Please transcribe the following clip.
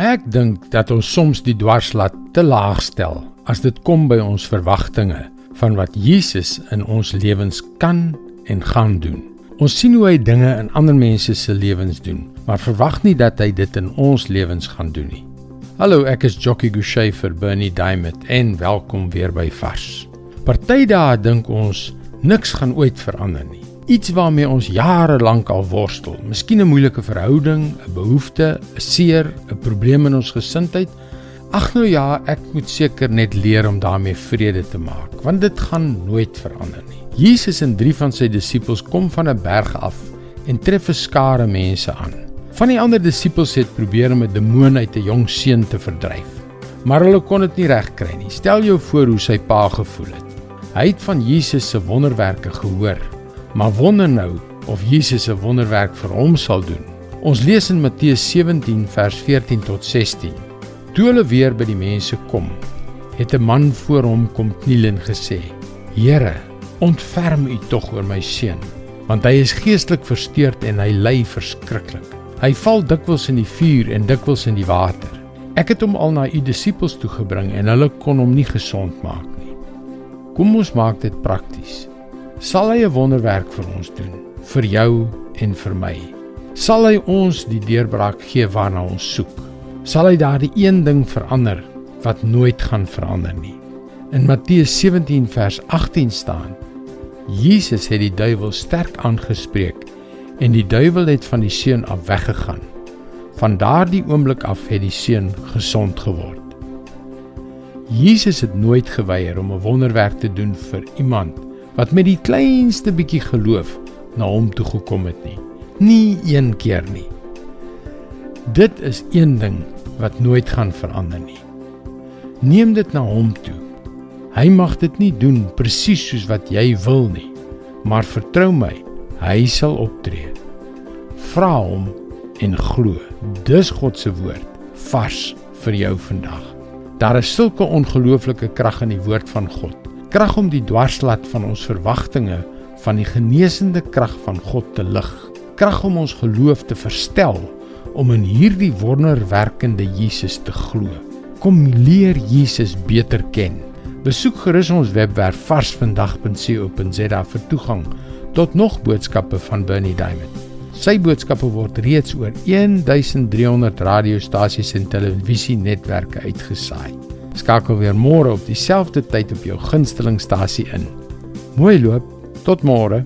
Ek dink dat ons soms die dwarslat te laag stel as dit kom by ons verwagtinge van wat Jesus in ons lewens kan en gaan doen. Ons sien hoe hy dinge in ander mense se lewens doen, maar verwag nie dat hy dit in ons lewens gaan doen nie. Hallo, ek is Jockey Gouchee vir Bernie Diamond en welkom weer by Vars. Party dae dink ons niks gaan ooit verander nie. Iets waarmee ons jare lank al worstel, miskien 'n moeilike verhouding, 'n behoefte, 'n seer, 'n probleem in ons gesindheid. Ag nou ja, ek moet seker net leer om daarmee vrede te maak, want dit gaan nooit verander nie. Jesus en drie van sy disippels kom van 'n berg af en tref 'n skare mense aan. Van die ander disippels het probeer om 'n demoon uit 'n jong seun te verdryf, maar hulle kon dit nie regkry nie. Stel jou voor hoe sy pa gevoel het. Hy het van Jesus se wonderwerke gehoor, maar wonder nou of Jesus 'n wonderwerk vir hom sal doen. Ons lees in Matteus 17 vers 14 tot 16. Toe hulle weer by die mense kom, het 'n man voor hom kom kniel en gesê: "Here, ontferm U tog oor my seun, want hy is geestelik versteurd en hy ly verskriklik." Hy val dikwels in die vuur en dikwels in die water. Ek het hom al na u disippels toe gebring en hulle kon hom nie gesond maak nie. Kom ons maak dit prakties. Sal hy 'n wonderwerk vir ons doen, vir jou en vir my? Sal hy ons die deurbraak gee waarna ons soek? Sal hy daardie een ding verander wat nooit gaan verander nie? In Matteus 17 vers 18 staan: Jesus het die duiwel sterk aangespreek en die duiwel het van die seun af weggegaan. Van daardie oomblik af het die seun gesond geword. Jesus het nooit geweier om 'n wonderwerk te doen vir iemand wat met die kleinste bietjie geloof na hom toe gekom het nie. Nie een keer nie. Dit is een ding wat nooit gaan verander nie. Neem dit na hom toe. Hy mag dit nie doen presies soos wat jy wil nie, maar vertrou my, hy sal optree vra hom en glo. Dis God se woord vars vir jou vandag. Daar is sulke ongelooflike krag in die woord van God. Krag om die dwarslat van ons verwagtinge van die genesende krag van God te lig. Krag om ons geloof te verstel om in hierdie wonderwerkende Jesus te glo. Kom leer Jesus beter ken. Besoek gerus ons webwerf varsvandag.co.za vir toegang tot nog boodskappe van Bernie Diamond. Sy boodskappe word reeds oor 1300 radiostasies en televisienetwerke uitgesaai. Skakel weer môre op dieselfde tyd op jou gunstelingstasie in. Mooi loop, tot môre.